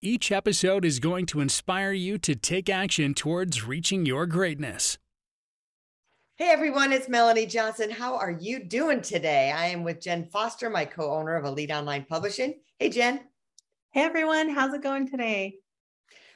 Each episode is going to inspire you to take action towards reaching your greatness. Hey everyone, it's Melanie Johnson. How are you doing today? I am with Jen Foster, my co owner of Elite Online Publishing. Hey, Jen. Hey everyone, how's it going today?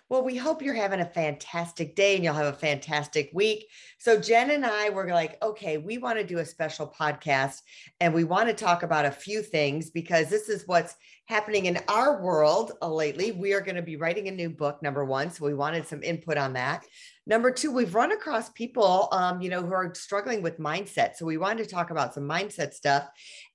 Well, we hope you're having a fantastic day and you'll have a fantastic week. So, Jen and I were like, okay, we want to do a special podcast and we want to talk about a few things because this is what's happening in our world uh, lately. We are going to be writing a new book, number one. So, we wanted some input on that. Number two, we've run across people, um, you know, who are struggling with mindset. So we wanted to talk about some mindset stuff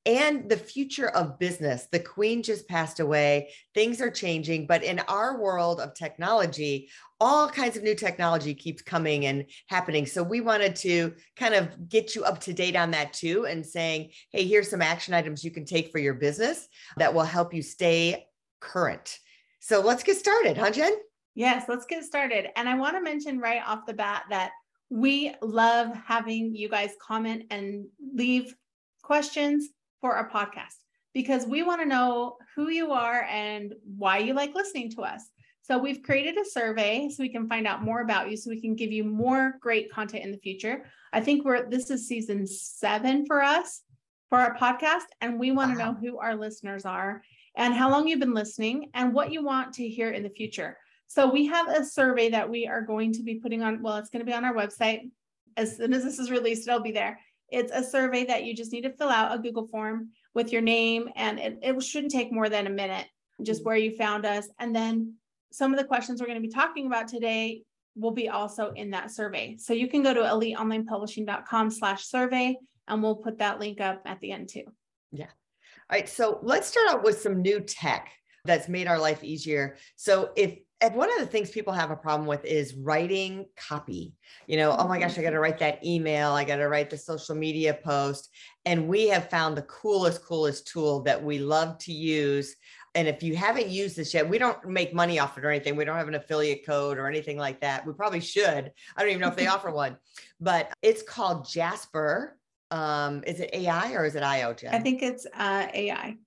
and the future of business. The queen just passed away. Things are changing, but in our world of technology, all kinds of new technology keeps coming and happening. So we wanted to kind of get you up to date on that too and saying, hey, here's some action items you can take for your business that will help you stay current. So let's get started, huh, Jen? Yes, let's get started. And I want to mention right off the bat that we love having you guys comment and leave questions for our podcast because we want to know who you are and why you like listening to us. So we've created a survey so we can find out more about you so we can give you more great content in the future. I think we're this is season 7 for us for our podcast and we want wow. to know who our listeners are and how long you've been listening and what you want to hear in the future. So we have a survey that we are going to be putting on. Well, it's going to be on our website. As soon as this is released, it'll be there. It's a survey that you just need to fill out a Google form with your name, and it, it shouldn't take more than a minute, just mm. where you found us. And then some of the questions we're going to be talking about today will be also in that survey. So you can go to eliteonlinepublishing.com slash survey, and we'll put that link up at the end too. Yeah. All right. So let's start out with some new tech that's made our life easier. So if and one of the things people have a problem with is writing copy. You know, oh my gosh, I got to write that email. I got to write the social media post. And we have found the coolest, coolest tool that we love to use. And if you haven't used this yet, we don't make money off it or anything. We don't have an affiliate code or anything like that. We probably should. I don't even know if they offer one, but it's called Jasper. Um, is it AI or is it IO? Jen? I think it's uh, AI.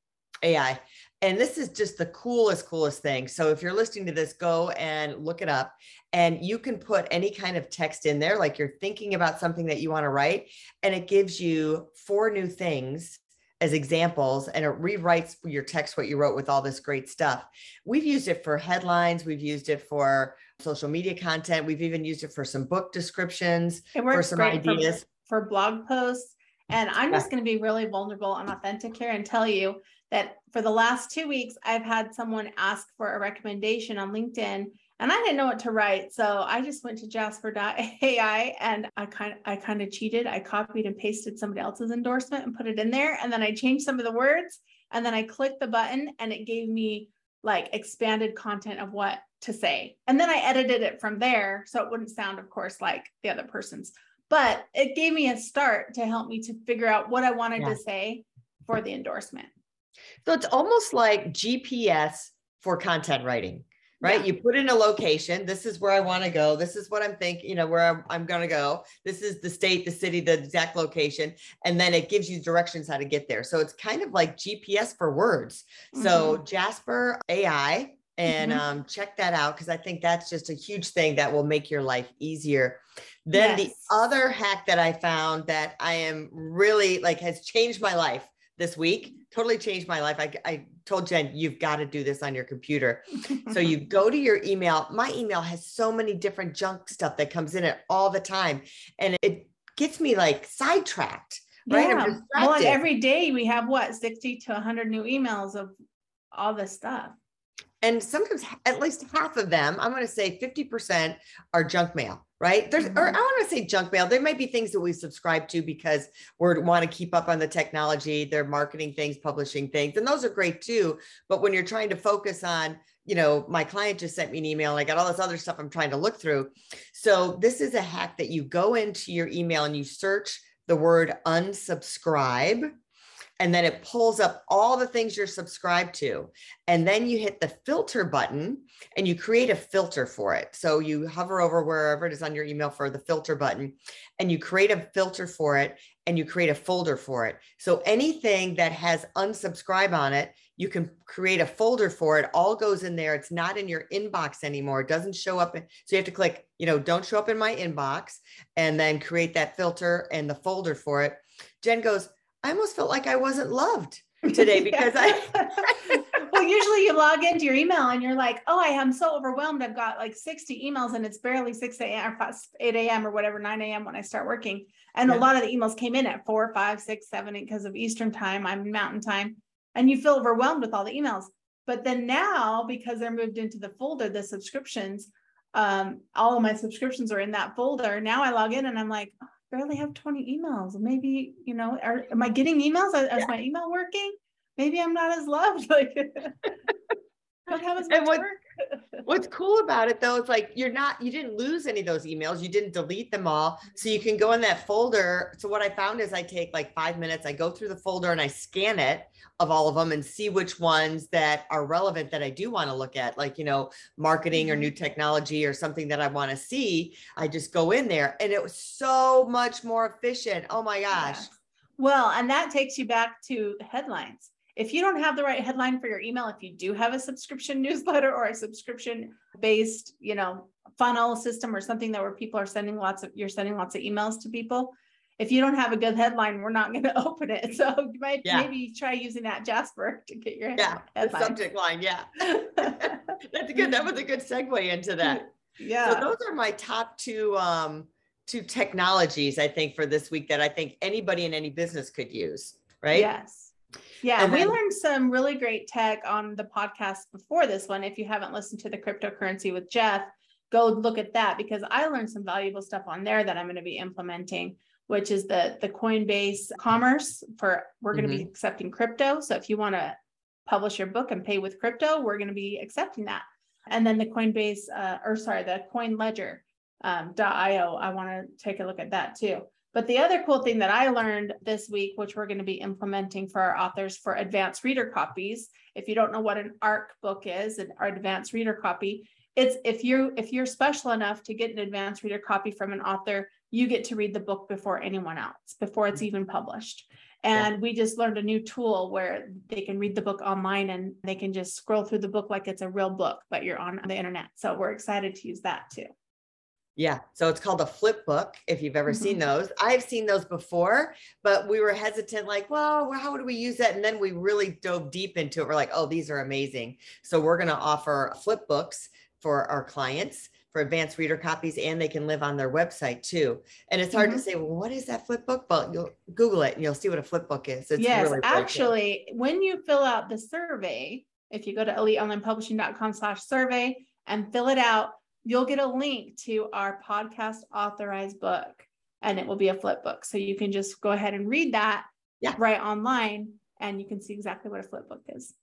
AI. And this is just the coolest, coolest thing. So if you're listening to this, go and look it up. And you can put any kind of text in there, like you're thinking about something that you want to write, and it gives you four new things as examples and it rewrites your text what you wrote with all this great stuff. We've used it for headlines, we've used it for social media content, we've even used it for some book descriptions, it works for some ideas. For, for blog posts. And I'm just going to be really vulnerable and authentic here and tell you that for the last two weeks, I've had someone ask for a recommendation on LinkedIn and I didn't know what to write. So I just went to jasper.ai and I kind of, I kind of cheated. I copied and pasted somebody else's endorsement and put it in there. And then I changed some of the words and then I clicked the button and it gave me like expanded content of what to say. And then I edited it from there. So it wouldn't sound, of course, like the other person's, but it gave me a start to help me to figure out what I wanted yeah. to say for the endorsement. So it's almost like GPS for content writing, right? Yeah. You put in a location. This is where I want to go. This is what I'm thinking, you know, where I'm, I'm going to go. This is the state, the city, the exact location. And then it gives you directions how to get there. So it's kind of like GPS for words. Mm-hmm. So Jasper AI, and mm-hmm. um, check that out because I think that's just a huge thing that will make your life easier. Then yes. the other hack that I found that I am really like has changed my life this week totally changed my life. I, I told Jen, you've got to do this on your computer. so you go to your email. My email has so many different junk stuff that comes in it all the time. And it gets me like sidetracked. Right. Yeah. Well, and every day we have what 60 to 100 new emails of all this stuff. And sometimes at least half of them, I'm going to say 50% are junk mail right? There's, mm-hmm. or I want to say junk mail. There might be things that we subscribe to because we want to keep up on the technology. They're marketing things, publishing things, and those are great too. But when you're trying to focus on, you know, my client just sent me an email and I got all this other stuff I'm trying to look through. So this is a hack that you go into your email and you search the word unsubscribe and then it pulls up all the things you're subscribed to. And then you hit the filter button and you create a filter for it. So you hover over wherever it is on your email for the filter button and you create a filter for it and you create a folder for it. So anything that has unsubscribe on it, you can create a folder for it. All goes in there. It's not in your inbox anymore. It doesn't show up. So you have to click, you know, don't show up in my inbox and then create that filter and the folder for it. Jen goes, I almost felt like I wasn't loved today because I. well, usually you log into your email and you're like, oh, I am so overwhelmed. I've got like 60 emails and it's barely 6 a.m. or 8 a.m. or whatever, 9 a.m. when I start working. And yeah. a lot of the emails came in at four, five, six, seven, because of Eastern time. I'm mountain time. And you feel overwhelmed with all the emails. But then now, because they're moved into the folder, the subscriptions, um, all of my subscriptions are in that folder. Now I log in and I'm like, oh, barely have 20 emails. Maybe, you know, are, am I getting emails? Is yeah. my email working? Maybe I'm not as loved. Like, don't have as much what, work. what's cool about it though, it's like you're not, you didn't lose any of those emails. You didn't delete them all. So you can go in that folder. So what I found is I take like five minutes, I go through the folder and I scan it of all of them and see which ones that are relevant that I do want to look at, like, you know, marketing or mm-hmm. new technology or something that I want to see. I just go in there and it was so much more efficient. Oh my gosh. Yeah. Well, and that takes you back to headlines. If you don't have the right headline for your email, if you do have a subscription newsletter or a subscription based, you know, funnel system or something that where people are sending lots of, you're sending lots of emails to people, if you don't have a good headline, we're not going to open it. So you might yeah. maybe try using that Jasper to get your yeah headline. subject line. Yeah, that's good. That was a good segue into that. Yeah. So those are my top two um, two technologies I think for this week that I think anybody in any business could use. Right. Yes. Yeah, and we learned some really great tech on the podcast before this one. If you haven't listened to the cryptocurrency with Jeff, go look at that because I learned some valuable stuff on there that I'm going to be implementing which is the the Coinbase commerce for we're going to mm-hmm. be accepting crypto. So if you want to publish your book and pay with crypto, we're going to be accepting that. And then the Coinbase, uh, or sorry, the Coin Ledger um, .io. I want to take a look at that too. But the other cool thing that I learned this week, which we're going to be implementing for our authors for advanced reader copies. If you don't know what an ARC book is, an advanced reader copy, it's if you if you're special enough to get an advanced reader copy from an author you get to read the book before anyone else, before it's even published. And yeah. we just learned a new tool where they can read the book online and they can just scroll through the book like it's a real book, but you're on the internet. So we're excited to use that too. Yeah. So it's called a flip book if you've ever mm-hmm. seen those. I've seen those before, but we were hesitant, like, well, how would we use that? And then we really dove deep into it. We're like, oh, these are amazing. So we're going to offer flip books for our clients for advanced reader copies and they can live on their website too. And it's hard mm-hmm. to say, well, what is that flip book? But you'll Google it and you'll see what a flip book is. It's yes, really, actually, when you fill out the survey, if you go to eliteonlinepublishing.com slash survey and fill it out, you'll get a link to our podcast authorized book and it will be a flip book. So you can just go ahead and read that yeah. right online and you can see exactly what a flip book is.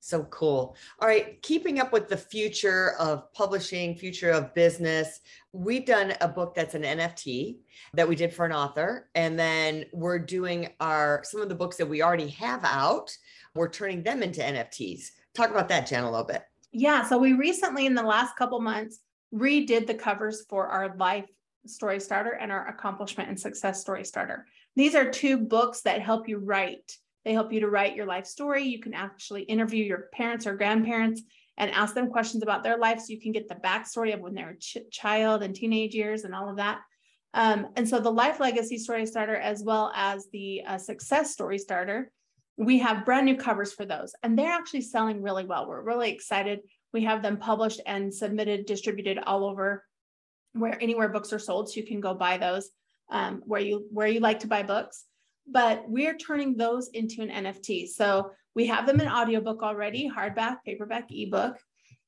So cool. All right. Keeping up with the future of publishing, future of business. We've done a book that's an NFT that we did for an author. And then we're doing our some of the books that we already have out. We're turning them into NFTs. Talk about that, Jen, a little bit. Yeah. So we recently, in the last couple months, redid the covers for our life story starter and our accomplishment and success story starter. These are two books that help you write they help you to write your life story. You can actually interview your parents or grandparents and ask them questions about their life so you can get the backstory of when they were ch- child and teenage years and all of that. Um, and so the life legacy story starter, as well as the uh, success story starter, we have brand new covers for those, and they're actually selling really well. We're really excited. We have them published and submitted, distributed all over where anywhere books are sold, so you can go buy those um, where you where you like to buy books but we're turning those into an NFT. So we have them in audiobook already, hardback, paperback, ebook,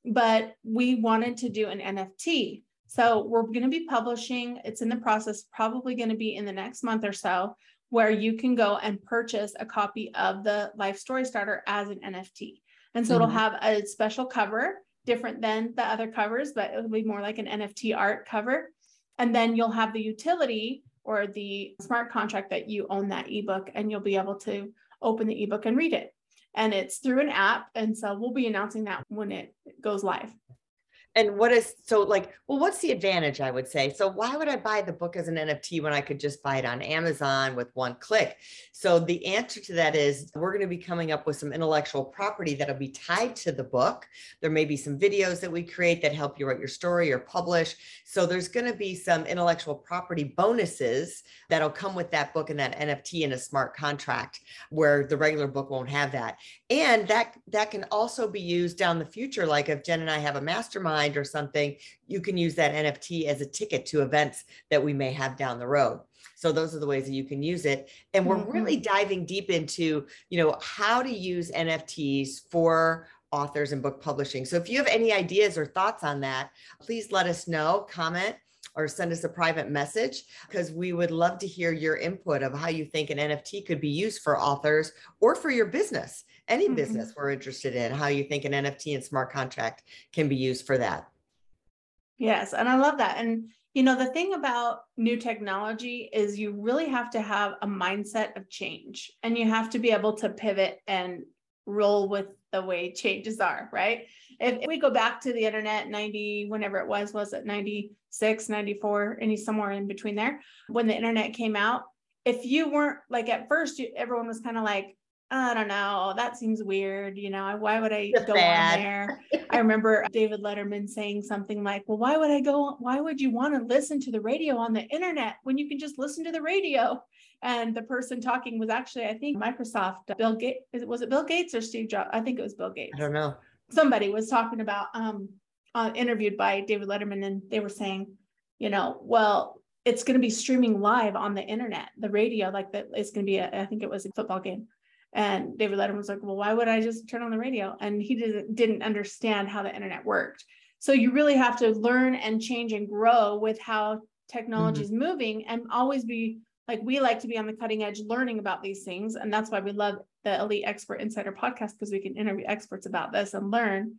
but we wanted to do an NFT. So we're going to be publishing, it's in the process, probably going to be in the next month or so, where you can go and purchase a copy of the Life Story Starter as an NFT. And so mm-hmm. it'll have a special cover different than the other covers, but it'll be more like an NFT art cover. And then you'll have the utility or the smart contract that you own that ebook and you'll be able to open the ebook and read it. And it's through an app. And so we'll be announcing that when it goes live and what is so like well what's the advantage i would say? So why would i buy the book as an nft when i could just buy it on amazon with one click? So the answer to that is we're going to be coming up with some intellectual property that'll be tied to the book. There may be some videos that we create that help you write your story or publish. So there's going to be some intellectual property bonuses that'll come with that book and that nft in a smart contract where the regular book won't have that. And that that can also be used down the future like if jen and i have a mastermind or something, you can use that NFT as a ticket to events that we may have down the road. So those are the ways that you can use it. And we're mm-hmm. really diving deep into, you know, how to use NFTs for authors and book publishing. So if you have any ideas or thoughts on that, please let us know, comment or send us a private message because we would love to hear your input of how you think an NFT could be used for authors or for your business any mm-hmm. business we're interested in, how you think an NFT and smart contract can be used for that. Yes, and I love that. And you know, the thing about new technology is you really have to have a mindset of change and you have to be able to pivot and roll with the way changes are, right? If we go back to the internet 90 whenever it was was it 96, 94, any somewhere in between there when the internet came out, if you weren't like at first you, everyone was kind of like I don't know. That seems weird. You know, why would I go bad. on there? I remember David Letterman saying something like, well, why would I go? Why would you want to listen to the radio on the internet when you can just listen to the radio? And the person talking was actually, I think, Microsoft, Bill Gates. Was it Bill Gates or Steve Jobs? I think it was Bill Gates. I don't know. Somebody was talking about, um, uh, interviewed by David Letterman, and they were saying, you know, well, it's going to be streaming live on the internet, the radio, like that. It's going to be, a, I think it was a football game and David Letterman was like, well, why would I just turn on the radio? And he didn't didn't understand how the internet worked. So you really have to learn and change and grow with how technology is mm-hmm. moving and always be like we like to be on the cutting edge learning about these things. And that's why we love the Elite Expert Insider podcast because we can interview experts about this and learn.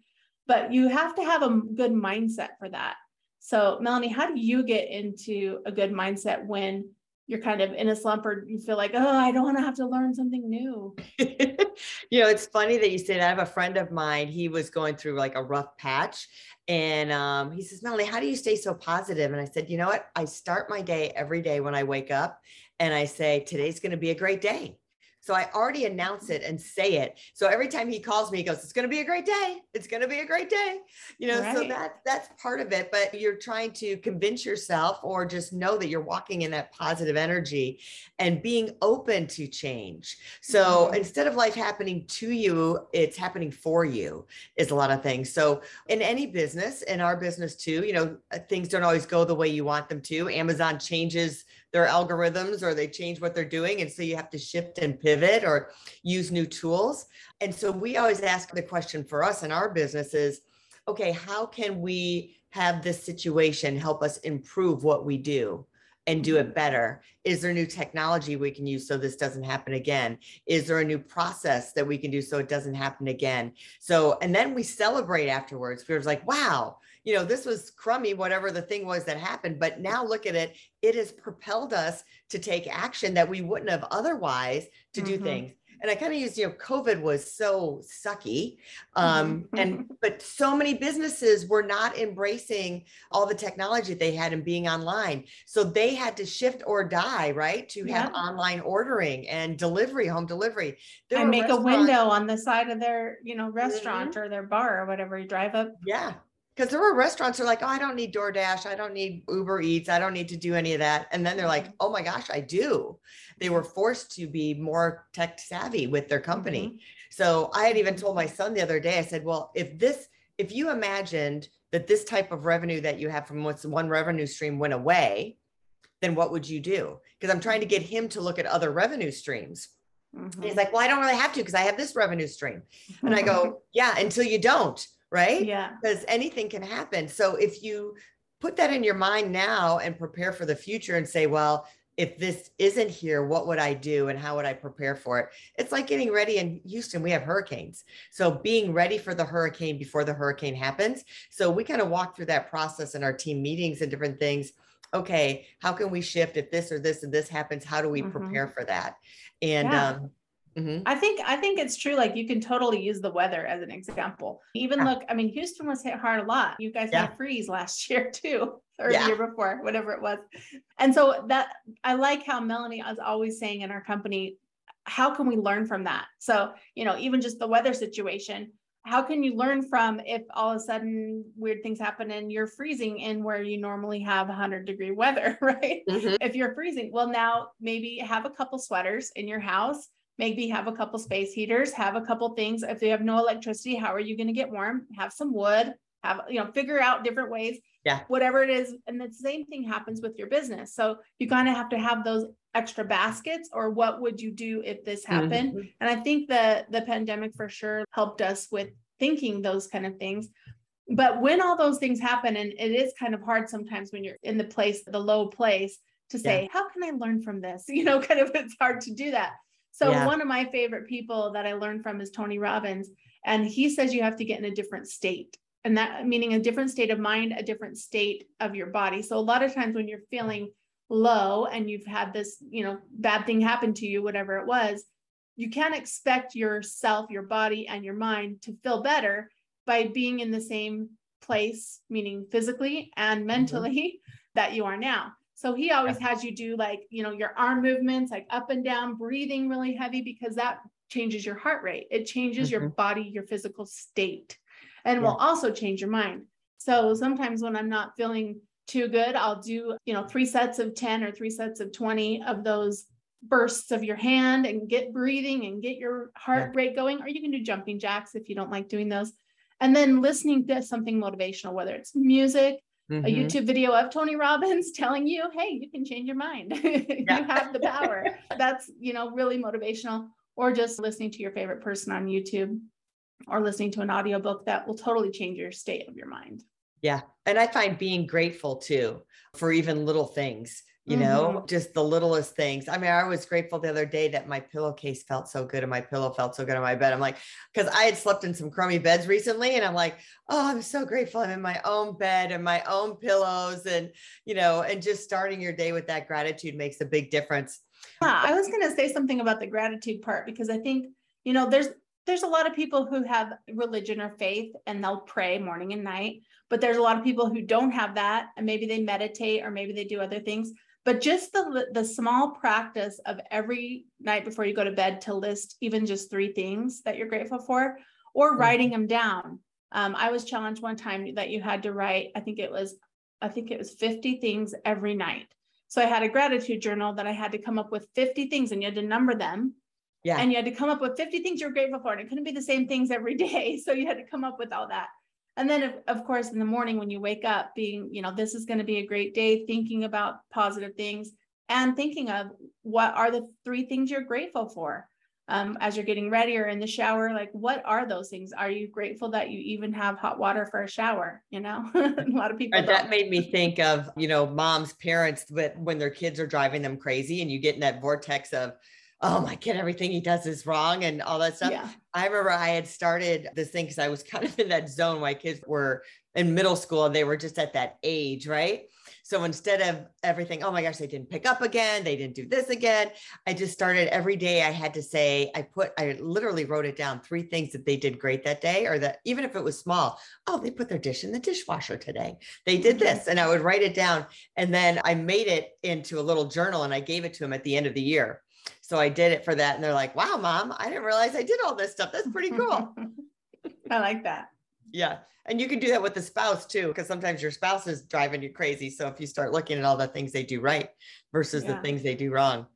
But you have to have a good mindset for that. So, Melanie, how do you get into a good mindset when you're kind of in a slump or you feel like, oh, I don't want to have to learn something new. you know, it's funny that you that. I have a friend of mine, he was going through like a rough patch. And um, he says, Melanie, how do you stay so positive? And I said, you know what? I start my day every day when I wake up and I say, today's going to be a great day. So I already announce it and say it. So every time he calls me, he goes, "It's going to be a great day. It's going to be a great day." You know, right. so that that's part of it. But you're trying to convince yourself, or just know that you're walking in that positive energy, and being open to change. So mm-hmm. instead of life happening to you, it's happening for you. Is a lot of things. So in any business, in our business too, you know, uh, things don't always go the way you want them to. Amazon changes their algorithms or they change what they're doing. And so you have to shift and pivot or use new tools. And so we always ask the question for us in our business is okay, how can we have this situation help us improve what we do? and do it mm-hmm. better? Is there new technology we can use so this doesn't happen again? Is there a new process that we can do so it doesn't happen again? So, and then we celebrate afterwards. We're like, wow, you know, this was crummy, whatever the thing was that happened. But now look at it, it has propelled us to take action that we wouldn't have otherwise to mm-hmm. do things. And I kind of used, you know, COVID was so sucky. Um, mm-hmm. and but so many businesses were not embracing all the technology they had and being online. So they had to shift or die, right? To have online ordering and delivery, home delivery. There and make a window on the side of their, you know, restaurant mm-hmm. or their bar or whatever. You drive up. Yeah because there were restaurants that are like, oh, I don't need DoorDash, I don't need Uber Eats, I don't need to do any of that. And then they're like, mm-hmm. oh my gosh, I do. They were forced to be more tech savvy with their company. Mm-hmm. So I had even told my son the other day, I said, well, if this, if you imagined that this type of revenue that you have from what's one revenue stream went away, then what would you do? Because I'm trying to get him to look at other revenue streams. Mm-hmm. He's like, well, I don't really have to because I have this revenue stream. And I go, yeah, until you don't right? Yeah. Because anything can happen. So if you put that in your mind now and prepare for the future and say, well, if this isn't here, what would I do and how would I prepare for it? It's like getting ready in Houston, we have hurricanes. So being ready for the hurricane before the hurricane happens. So we kind of walk through that process in our team meetings and different things. Okay, how can we shift if this or this and this happens? How do we mm-hmm. prepare for that? And yeah. um, Mm-hmm. I think I think it's true. Like you can totally use the weather as an example. Even yeah. look, I mean, Houston was hit hard a lot. You guys yeah. had a freeze last year too, or yeah. the year before, whatever it was. And so that I like how Melanie is always saying in our company, how can we learn from that? So you know, even just the weather situation. How can you learn from if all of a sudden weird things happen and you're freezing in where you normally have 100 degree weather, right? Mm-hmm. If you're freezing, well, now maybe have a couple sweaters in your house maybe have a couple space heaters, have a couple things. If you have no electricity, how are you going to get warm? Have some wood, have, you know, figure out different ways. Yeah. Whatever it is. And the same thing happens with your business. So you kind of have to have those extra baskets or what would you do if this happened? Mm-hmm. And I think the the pandemic for sure helped us with thinking those kind of things. But when all those things happen, and it is kind of hard sometimes when you're in the place, the low place, to say, yeah. how can I learn from this? You know, kind of it's hard to do that. So yeah. one of my favorite people that I learned from is Tony Robbins. And he says you have to get in a different state. And that meaning a different state of mind, a different state of your body. So a lot of times when you're feeling low and you've had this, you know, bad thing happen to you, whatever it was, you can't expect yourself, your body, and your mind to feel better by being in the same place, meaning physically and mm-hmm. mentally, mm-hmm. that you are now. So he always has you do like, you know, your arm movements, like up and down, breathing really heavy because that changes your heart rate. It changes mm-hmm. your body, your physical state, and yeah. will also change your mind. So sometimes when I'm not feeling too good, I'll do, you know, three sets of 10 or three sets of 20 of those bursts of your hand and get breathing and get your heart yeah. rate going. Or you can do jumping jacks if you don't like doing those. And then listening to something motivational, whether it's music, mm-hmm. a YouTube video of Tony Robbins telling you, hey, you can change your mind. you have the power. That's, you know, really motivational. Or just listening to your favorite person on YouTube or listening to an audiobook that will totally change your state of your mind. Yeah. And I find being grateful too for even little things you know, mm-hmm. just the littlest things. I mean, I was grateful the other day that my pillowcase felt so good and my pillow felt so good on my bed. I'm like, because I had slept in some crummy beds recently, and I'm like, oh, I'm so grateful I'm in my own bed and my own pillows, and you know, and just starting your day with that gratitude makes a big difference. Yeah, I was going to say something about the gratitude part because I think you know there's there's a lot of people who have religion or faith and they'll pray morning and night but there's a lot of people who don't have that and maybe they meditate or maybe they do other things but just the the small practice of every night before you go to bed to list even just three things that you're grateful for or mm-hmm. writing them down. Um, i was challenged one time that you had to write i think it was i think it was 50 things every night. So i had a gratitude journal that i had to come up with 50 things and you had to number them. Yeah. And you had to come up with 50 things you're grateful for and it couldn't be the same things every day. So you had to come up with all that and then of, of course in the morning when you wake up being you know this is going to be a great day thinking about positive things and thinking of what are the three things you're grateful for. Um, as you're getting ready or in the shower like what are those things? Are you grateful that you even have hot water for a shower you know? A lot of people that made me think of you know moms parents that when their kids are driving them crazy and you get in that vortex of oh my kid, everything he does is wrong and all that stuff. Yeah. I remember I had started this thing because I was kind of in that zone. My kids were in middle school and they were just at that age, right? So instead of everything, oh my gosh, they didn't pick up again, they didn't do this again. I just started every day. I had to say, I put, I literally wrote it down three things that they did great that day, or that even if it was small, oh, they put their dish in the dishwasher today. They did mm-hmm. this. And I would write it down. And then I made it into a little journal and I gave it to them at the end of the year. So I did it for that. And they're like, wow, mom, I didn't realize I did all this stuff. That's pretty cool. I like that. Yeah. And you can do that with the spouse too, because sometimes your spouse is driving you crazy. So if you start looking at all the things they do right versus yeah. the things they do wrong.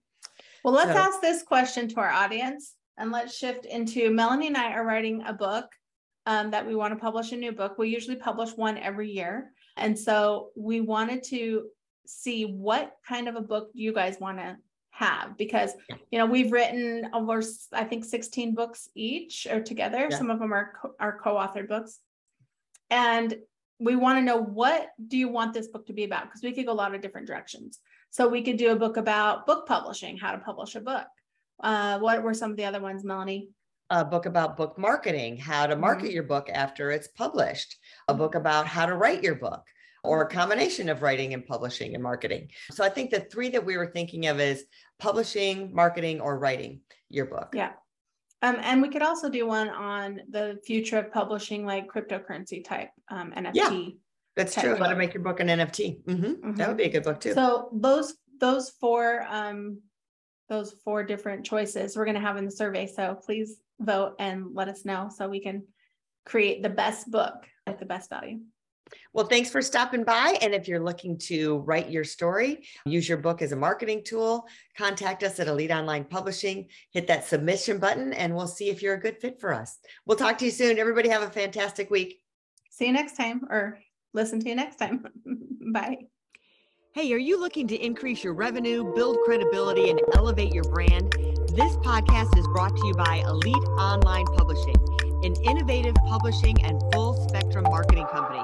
Well, let's so. ask this question to our audience and let's shift into Melanie and I are writing a book um, that we want to publish a new book. We usually publish one every year. And so we wanted to see what kind of a book you guys want to have because you know we've written over i think 16 books each or together yeah. some of them are co- are co-authored books and we want to know what do you want this book to be about? Because we could go a lot of different directions. So we could do a book about book publishing, how to publish a book. Uh, what were some of the other ones, Melanie? A book about book marketing, how to market mm-hmm. your book after it's published. A book about how to write your book or a combination of writing and publishing and marketing. So I think the three that we were thinking of is publishing, marketing, or writing your book. Yeah. Um, and we could also do one on the future of publishing, like cryptocurrency type um, NFT. Yeah, that's true. How to make your book an NFT. Mm-hmm. Mm-hmm. That would be a good book too. So those those four um, those four different choices we're going to have in the survey. So please vote and let us know so we can create the best book at the best value. Well, thanks for stopping by. And if you're looking to write your story, use your book as a marketing tool, contact us at Elite Online Publishing, hit that submission button, and we'll see if you're a good fit for us. We'll talk to you soon. Everybody have a fantastic week. See you next time or listen to you next time. Bye. Hey, are you looking to increase your revenue, build credibility, and elevate your brand? This podcast is brought to you by Elite Online Publishing, an innovative publishing and full spectrum marketing company.